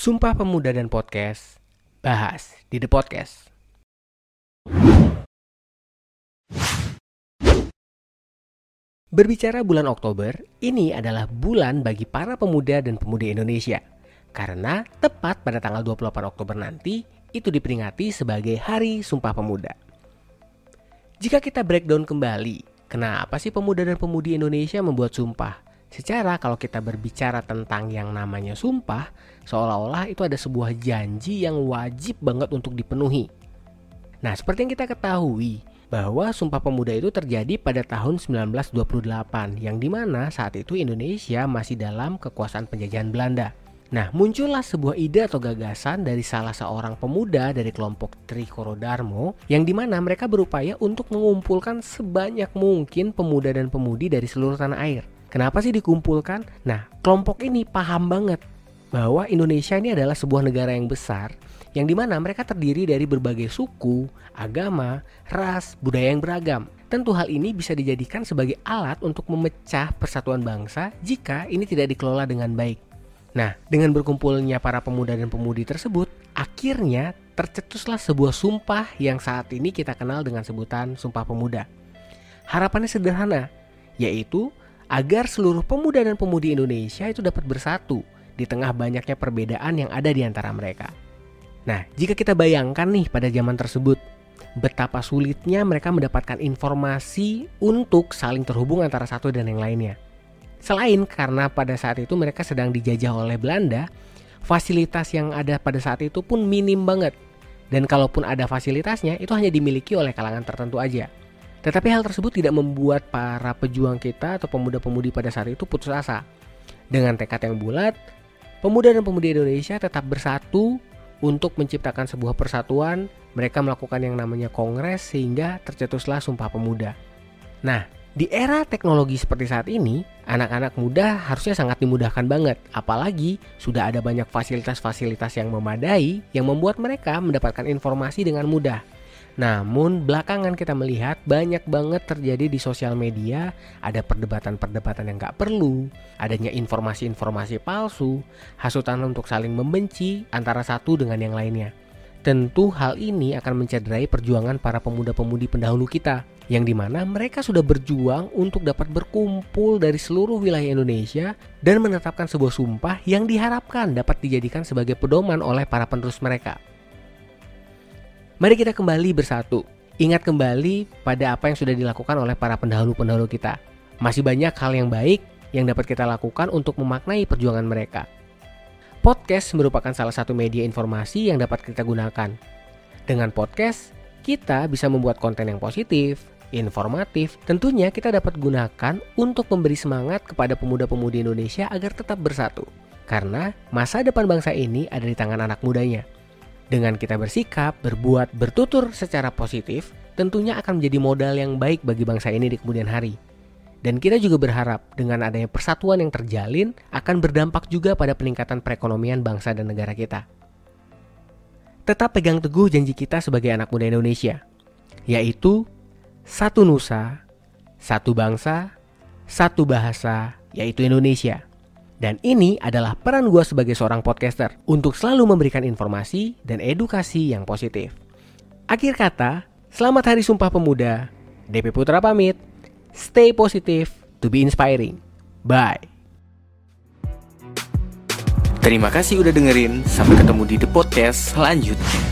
Sumpah Pemuda dan Podcast bahas di The Podcast. Berbicara bulan Oktober, ini adalah bulan bagi para pemuda dan pemudi Indonesia. Karena tepat pada tanggal 28 Oktober nanti, itu diperingati sebagai Hari Sumpah Pemuda. Jika kita breakdown kembali, kenapa sih pemuda dan pemudi Indonesia membuat sumpah? Secara kalau kita berbicara tentang yang namanya sumpah, seolah-olah itu ada sebuah janji yang wajib banget untuk dipenuhi. Nah, seperti yang kita ketahui, bahwa Sumpah Pemuda itu terjadi pada tahun 1928 yang di mana saat itu Indonesia masih dalam kekuasaan penjajahan Belanda. Nah, muncullah sebuah ide atau gagasan dari salah seorang pemuda dari kelompok Trikoro Darmo yang di mana mereka berupaya untuk mengumpulkan sebanyak mungkin pemuda dan pemudi dari seluruh tanah air. Kenapa sih dikumpulkan? Nah, kelompok ini paham banget bahwa Indonesia ini adalah sebuah negara yang besar yang di mana mereka terdiri dari berbagai suku, agama, ras, budaya yang beragam. Tentu hal ini bisa dijadikan sebagai alat untuk memecah persatuan bangsa jika ini tidak dikelola dengan baik. Nah, dengan berkumpulnya para pemuda dan pemudi tersebut, akhirnya tercetuslah sebuah sumpah yang saat ini kita kenal dengan sebutan Sumpah Pemuda. Harapannya sederhana, yaitu agar seluruh pemuda dan pemudi Indonesia itu dapat bersatu di tengah banyaknya perbedaan yang ada di antara mereka. Nah, jika kita bayangkan nih pada zaman tersebut, betapa sulitnya mereka mendapatkan informasi untuk saling terhubung antara satu dan yang lainnya. Selain karena pada saat itu mereka sedang dijajah oleh Belanda, fasilitas yang ada pada saat itu pun minim banget. Dan kalaupun ada fasilitasnya, itu hanya dimiliki oleh kalangan tertentu aja. Tetapi hal tersebut tidak membuat para pejuang kita atau pemuda-pemudi pada saat itu putus asa. Dengan tekad yang bulat, pemuda dan pemudi Indonesia tetap bersatu untuk menciptakan sebuah persatuan, mereka melakukan yang namanya kongres sehingga tercetuslah Sumpah Pemuda. Nah, di era teknologi seperti saat ini, anak-anak muda harusnya sangat dimudahkan banget, apalagi sudah ada banyak fasilitas-fasilitas yang memadai yang membuat mereka mendapatkan informasi dengan mudah. Namun belakangan kita melihat banyak banget terjadi di sosial media Ada perdebatan-perdebatan yang gak perlu Adanya informasi-informasi palsu Hasutan untuk saling membenci antara satu dengan yang lainnya Tentu hal ini akan mencederai perjuangan para pemuda-pemudi pendahulu kita yang di mana mereka sudah berjuang untuk dapat berkumpul dari seluruh wilayah Indonesia dan menetapkan sebuah sumpah yang diharapkan dapat dijadikan sebagai pedoman oleh para penerus mereka. Mari kita kembali bersatu. Ingat kembali pada apa yang sudah dilakukan oleh para pendahulu-pendahulu kita. Masih banyak hal yang baik yang dapat kita lakukan untuk memaknai perjuangan mereka. Podcast merupakan salah satu media informasi yang dapat kita gunakan. Dengan podcast, kita bisa membuat konten yang positif, informatif, tentunya kita dapat gunakan untuk memberi semangat kepada pemuda-pemudi Indonesia agar tetap bersatu. Karena masa depan bangsa ini ada di tangan anak mudanya. Dengan kita bersikap, berbuat, bertutur secara positif, tentunya akan menjadi modal yang baik bagi bangsa ini di kemudian hari. Dan kita juga berharap dengan adanya persatuan yang terjalin akan berdampak juga pada peningkatan perekonomian bangsa dan negara kita. Tetap pegang teguh janji kita sebagai anak muda Indonesia, yaitu satu nusa, satu bangsa, satu bahasa, yaitu Indonesia. Dan ini adalah peran gue sebagai seorang podcaster untuk selalu memberikan informasi dan edukasi yang positif. Akhir kata, selamat Hari Sumpah Pemuda. DP Putra pamit. Stay positive to be inspiring. Bye. Terima kasih udah dengerin. Sampai ketemu di The Podcast selanjutnya.